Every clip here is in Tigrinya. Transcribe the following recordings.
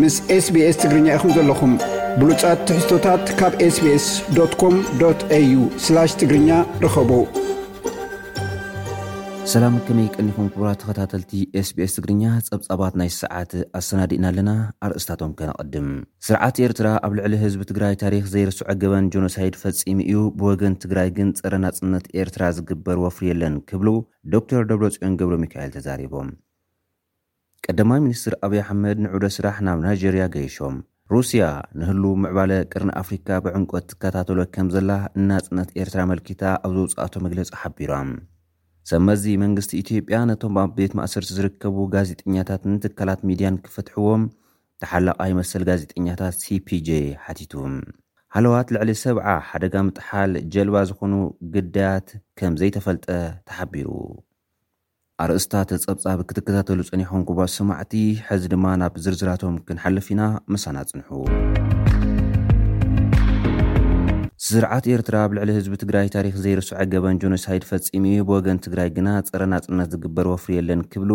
ምስ ኤስቢኤስ ትግርኛ ኢኹም ዘለኹም። ብሉጻት ትሕዝቶታት ካብ ኤስቢኤስ ዶት ኮም ዶት ኤዩ ስላሽ ትግርኛ ርኸቡ። ሰላም ከመይ ቀኒኹም ክቡራት ተኸታተልቲ ኤስቢኤስ ትግርኛ ጸብጻባት ናይ ሰዓት ኣሰናዲእና ኣለና። ኣርእስታቶም ከነቐድም። ስርዓት ኤርትራ ኣብ ልዕሊ ህዝቢ ትግራይ ታሪኽ ዘይርስዖ ገበን ጆኖሳይድ ፈጺሙ እዩ፣ ብወገን ትግራይ ግን ጸረ ናጽነት ኤርትራ ዝግበር ወፍሪ የለን ክብሉ ዶክተር ደብረጽዮን ገብረሚካኤል ተዛሪቦም። ቀዳማይ ሚኒስትር ኣብይ ኣሕመድ ንዑደ ስራሕ ናብ ናይጀርያ ገይሾም። ሩስያ ንህሉው ምዕባለ ቀርኒ ኣፍሪካ ብዕምቆት ትከታተሎ ከምዘላ ንናጽነት ኤርትራ ኣመልኪታ ኣብ ዘውጽኣቶ መግለጺ ሓቢራ። ሰብ መዚ መንግስቲ ኢትዮጵያ ነቶም ኣብ ቤት ማእሰርቲ ዝርከቡ ጋዜጠኛታትን ትካላት ሚድያን ክፈትሕዎም ተሓላቓይ መሰል ጋዜጠኛታት CPJ ሓቲቱ። ሃለዋት ልዕሊ ሰብዓ ሓደጋ ምጥሓል ጀልባ ዝኾኑ ግዳያት ከም ዘይተፈልጠ ተሓቢሩ። ኣርእስታት ጸብጻብ ክትከታተሉ ጸኒሕኩም ክቡራት ሰማዕቲ፣ ሕዚ ድማ ናብ ዝርዝራቶም ክንሓልፍ ኢና፣ ምሳና ጽንሑ። ስርዓት ኤርትራ ኣብ ልዕሊ ህዝቢ ትግራይ ታሪኽ ዘይርስዖ ገበን ጆኖሳይድ ፈጺሙ እዩ፣ ብወገን ትግራይ ግና ጸረ ናጽነት ዝግበር ወፍሪ የለን ክብሉ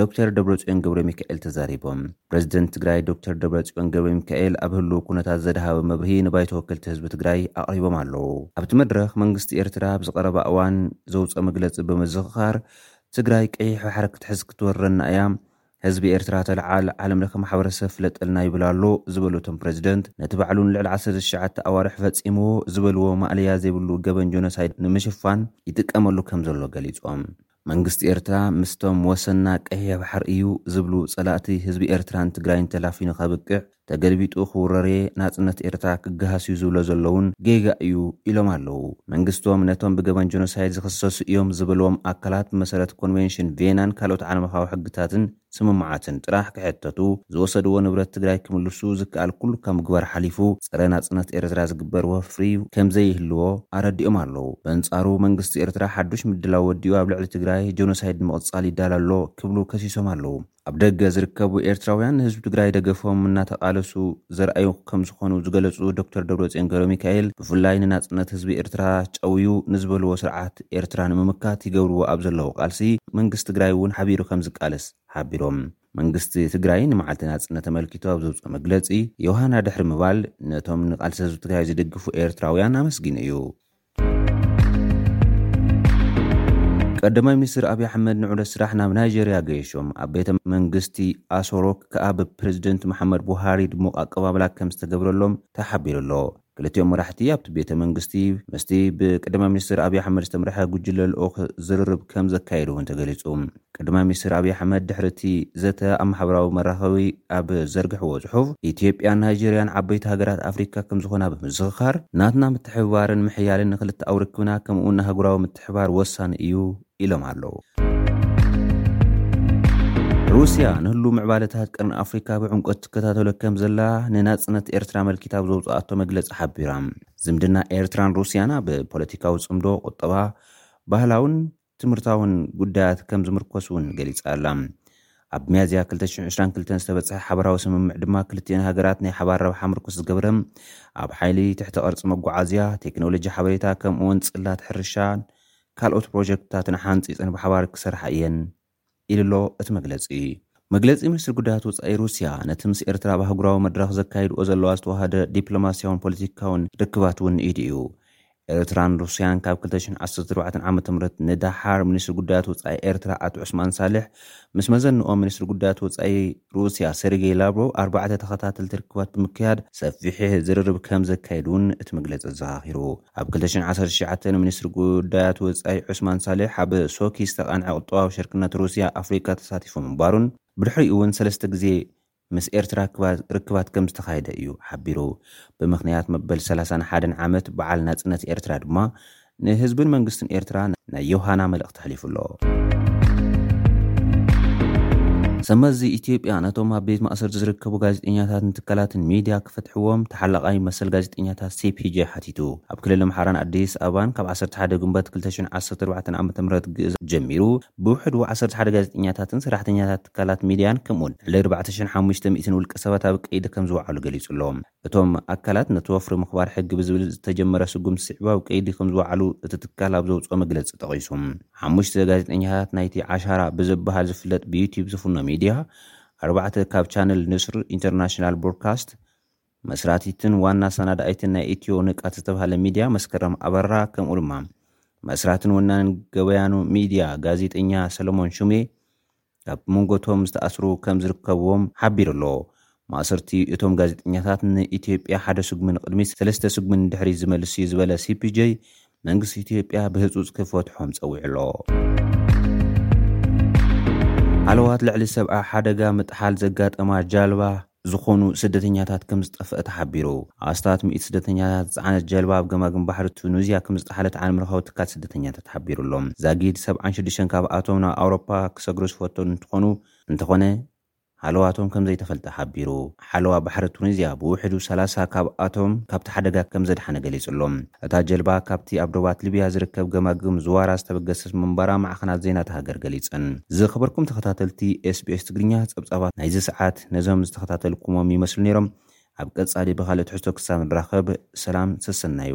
ዶክተር ደብረፅዮን ገብረሚካኤል ተዛሪቦም። ፕረዚደንት ትግራይ ዶክተር ደብረፅዮን ገብረሚካኤል ኣብ ህልው ኩነታት ዘድሃበ መብርሂ ንባይቶ ወከልቲ ህዝቢ ትግራይ ኣቕሪቦም ኣለው። ኣብቲ መድረኽ መንግስቲ ኤርትራ ኣብዚ ቀረባ እዋን ዘውፀኦ መግለፂ ብምዝኽኻር ትግራይ ቀይሕ ባሕሪ ክትሕዝ ክትወርረና እያ፣ ህዝቢ ኤርትራ ተልዓል፣ ዓለምለኸ ማሕበረሰብ ፍለጠልና ይብል ኣሎ ዝበሉ እቶም ፕረዚደንት ነቲ ባዕሉ ንልዕሊ ዓሰርተ ትሽዓተ ኣዋርሕ ፈፂምዎ ዝበልዎ ማእለያ ዘይብሉ ገበን ጆኖሳይድ ንምሽፋን ይጥቀመሉ ከምዘሎ ገሊፆም። መንግስቲ ኤርትራ ምስቶም ወሰንና ቀይሕ ባሕሪ እዩ ዝብሉ ጸላእቲ ህዝቢ ኤርትራን ትግራይን ተላፊኑ ከብቅዕ፣ ተገልቢጡ ክውረር'የ፣ ናጽነት ኤርትራ ክገሃስ'ዩ ዝብሎ ዘሎ'ውን ጌጋ እዩ ኢሎም ኣለዉ። መንግስቶም ነቶም ብገበን ጆኖሳይድ ዝኽሰሱ እዮም ዝበልዎም ኣካላት ብመሰረት ኮንቬንሽን ቬናን ካልኦት ዓለምለኻዊ ሕግታትን፣ ስምምዓትን ጥራሕ ክሕተቱ፣ ዝወሰድዎ ንብረት ትግራይ ክምልሱ፣ ዝከኣል ኩሉ ካብ ምግባር ሓሊፉ ፀረ ናፅነት ኤርትራ ዝግበር ወፍሪ ከምዘይህልዎ ኣረዲኦም ኣለው። በንፃሩ መንግስቲ ኤርትራ ሓዱሽ ምድላው ወዲኡ ኣብ ልዕሊ ትግራይ ጆኖሳይድ ንምቕፃል ይዳሎ ኣሎ ክብሉ ከሲሶም ኣለው። ኣብ ደገ ዝርከቡ ኤርትራውያን ንህዝቢ ትግራይ ደገፎም እናተቓለሱ ዘርኣዩ፣ ከም ዝኾኑ ዝገለፁ ዶክተር ደብረፅዮን ገብረሚካኤል ብፍላይ ንናፅነት ህዝቢ ኤርትራ ጨውዩ ንዝበልዎ ስርዓት ኤርትራ ንምምካት ይገብርዎ ኣብ ዘለዉ ቃልሲ መንግስቲ ትግራይ እውን ሓቢሩ ከም ዝቃለስ ሓቢሮም። መንግስቲ ትግራይ ንመዓልቲ ናፅነት ኣመልኪቱ ኣብ ዘውፅኦ መግለፂ ዮሃና ድሕሪ ምባል ነቶም ንቃልሲ ህዝቢ ትግራይ ዝድግፉ ኤርትራውያን ኣመስጊኑ እዩ። ቀዳማይ ሚኒስትር ኣብይ ኣሕመድ ንዑደት ስራሕ ናብ ናይጀርያ ገይሾም። ኣብ ቤተ መንግስቲ ኣሶ ሮክ ከኣ ብፕረዚደንት መሓመድ ቡሃሪ ድሙቕ ኣቀባብላ ከምዝተገብረሎም ተሓቢሩ ኣሎ። ክልቲኦም መራሕቲ ኣብቲ ቤተ መንግስቲ ምስቲ ብቀዳማይ ሚኒስትር ኣብይ ኣሕመድ ዝተምርሐ ጉጅለ ልኡኽ ዝርርብ ከምዘካየዱ እውን ተገሊፁ። ቀዳማይ ሚኒስትር ኣብይ ኣሕመድ ድሕሪ እቲ ዘተ ኣብ ማሕበራዊ መራኸቢ ኣብ ዝዘርግሕዎ ፅሑፍ፣ ኢትዮጵያን ናይጀርያን ዓበይቲ ሃገራት ኣፍሪካ ከምዝኾና ብምዝኽኻር፣ ናትና ምትሕብባርን ምሕያልን ንክልተኣዊ ርክብና ከምኡ እውን ንኣህጉራዊ ምትሕብባር ወሳኒ እዩ ኢሎም ኣለው። ሩስያ ንህሉው ምዕባለታት ቀርኒ ኣፍሪካ ብዕምቆት ትከታተሎ ከምዘላ ንናፅነት ኤርትራ ኣመልኪታ ኣብ ዘውፅኣቶ መግለፂ ሓቢራ። ዝምድና ኤርትራን ሩስያን ኣብ ፖለቲካዊ ፅምዶ፣ ቁጠባ፣ ባህላውን ትምህርታውን ጉዳያት ከም ዝምርኮስ እውን ገሊጻ ኣላ። ኣብ ሚያዝያ ክልተ ሽሕ ዕስራን ክልተን ዝተበጽሐ ሓበራዊ ስምምዕ ድማ ክልቲኤን ሃገራት ናይ ሓባር ረብሓ ምርኩስ ዝገብረ ኣብ ሓይሊ፣ ትሕተ ቅርጺ መጓዓዝያ፣ ቴክኖሎጂ ሓበሬታ ከምኡ'ውን ጽላት ሕርሻን ካልኦት ፕሮጀክትታትን ሓንጺጸን ብሓባር ክሰርሓ እየን ኢሉ'ሎ እቲ መግለጺ። መግለጺ ሚኒስትሪ ጉዳያት ወጻኢ ሩስያ፣ ነቲ ምስ ኤርትራ ኣብ ኣህጉራዊ መድረኽ ዘካይድኦ ዘለዋ ዝተዋሃደ ዲፕሎማስያውን ፖለቲካውን ርክባት'ውን ንኢዱ'ዩ። ኤርትራን ሩስያን ካብ ክልተ ሽሕ ዓሰርተ ኣርባዕተ ዓመተ ምህረት ንደሓር ሚኒስትሪ ጉዳያት ወጻኢ ኤርትራ ኣቶ ዑስማን ሳልሕ ምስ መዘንኦም ሚኒስትሪ ጉዳያት ወጻኢ ሩስያ፣ ሰርጌይ ላቭሮቭ ኣርባዕተ ተኸታተልቲ ርክባት ብምክያድ ሰፊሕሕ ዝርርብ ከም ዘካየዱ እውን እቲ መግለጺ ኣዘኻኺሩ። ኣብ ክልተ ሽሕን ዓሰርተ ትሽዓተን ሚኒስትሪ ጉዳያት ወጻኢ ዑስማን ሳልሕ ኣብ ሶኪ ዝተቓንዐ ቁጠባዊ ሽርክነት ሩስያ፣ ኣፍሪቃ ተሳቲፉ ምንባሩን ብድሕሪኡ እውን ሰለስተ ግዜ ምስ ኤርትራ ርክባት ከም ዝተኻየደ እዩ ሓቢሩ። ብምኽንያት መበል ሰላሳን ሓደን ዓመት በዓል ናጽነት ኤርትራ ድማ ንህዝብን መንግስትን ኤርትራ ናይ ዮሃና መልእኽቲ ኣሕሊፉ ኣሎ። ሰብመዚ ኢትዮጵያ ነቶም ኣብ ቤት ማእሰርቲ ዝርከቡ ጋዜጠኛታትን ትካላትን ሚድያ ክፈትሕዎም ተሓላቓይ መሰል ጋዜጠኛታት ሲፒጄ ሓቲቱ። ኣብ ክልል ኣምሓራን ኣዲስ ኣበባን ካብ ዓሰርተ ሓደ ግንቦት ክልተ ሽሕን ዓሰርተ ኣርባዕተን ዓመተ ምህረት ግእዝ ጀሚሩ ብውሕዱ ዓሰርተ ሓደ ጋዜጠኛታትን ሰራሕተኛታት ትካላት ሚድያን ከምኡ'ውን ልዕሊ ኣርባዕተ ሽሕን ሓሙሽተ ሚእትን ውልቀሰባት ኣብ ቀይዲ ከምዝወዓሉ ገሊጹ'ሎ። እቶም ኣካላት ነቲ ወፍሪ ምኽባር ሕጊ ብዝብል ዝተጀመረ ስጉምቲ ስዒቡ ኣብ ቀይዲ ከምዝወዓሉ እቲ ትካል ኣብ ዘውፅኦ መግለፂ ጠቒሱ። ሓሙሽተ ጋዜጠኛታት ናይቲ ዓሻራ ብዝበሃል ዝፍለጥ ብዩትዩብ ዝፍኖ ሚድያ፣ ኣርባዕተ ካብ ቻነል ንስር ኢንተርናሽናል ብሮድካስት፣ መስራቲትን ዋና ኣሰናዳኢትን ናይ ኢትዮ ንቃት ዝተብሃለ ሚድያ መስከረም ኣበራ ከምኡ ድማ መስራትን ወናንን ገበያኑ ሚድያ ጋዜጠኛ ሰለሞን ሹሜ ኣብ መንጎ እቶም ዝተኣስሩ ከም ዝርከብዎም ሓቢሩ ኣሎ። ማእሰርቲ እቶም ጋዜጠኛታት ንኢትዮጵያ ሓደ ስጉሚ ንቕድሚት ሰለስተ ስጉሚ ንድሕሪት ዝመልስ'ዩ ዝበለ ሲፒጀይ፣ መንግስቲ ኢትዮጵያ ብህጹጽ ክፈትሖም ጸዊዑ ኣሎ። ሃለዋት ልዕሊ ሰብኣ ሓደጋ ምጥሓል ዘጋጠማ ጃልባ ዝኾኑ ስደተኛታት ከም ዝጠፍኣ ተሓቢሩ። ኣስታት ሚእቲ ስደተኛታት ዝጸዓነት ጀልባ ኣብ ገማግም ባሕሪ ቱኑዝያ ከም ዝጠሓለት ዓለምለኻዊ ትካል ስደተኛታት ሓቢሩ ኣሎ። ዛጊድ ሰብዓን ሽዱሽተን ካብኣቶም ናብ ኣውሮፓ ክሰግሩ ዝፈተኑ እንትኾኑ፣ እንተኾነ ሃለዋቶም ከም ዘይተፈልጠ ሓቢሩ። ሓለዋ ባሕሪ ቱኒዝያ ብውሕዱ ሰላሳ ካብኣቶም ካብቲ ሓደጋ ከም ዘድሓነ ገሊጹ ኣሎ። እታ ጀልባ ካብቲ ኣብ ዶባት ሊብያ ዝርከብ ገማግም ዝዋራ ዝተበገሰት ምንባራ ማዕኸናት ዜና እታ ሃገር ገሊጸን። ዝኸበርኩም ተኸታተልቲ SBS ትግርኛ ጸብጻባት ናይዚ ሰዓት፣ ኣርቲስት ነዞም ዝተከታተልኩሞም ይመስሉ ነይሮም ኣብ ቀጻሊ ብካልእ ትሕዝቶ ክሳብ ንራከብ ሰላም ሰሰናዩ።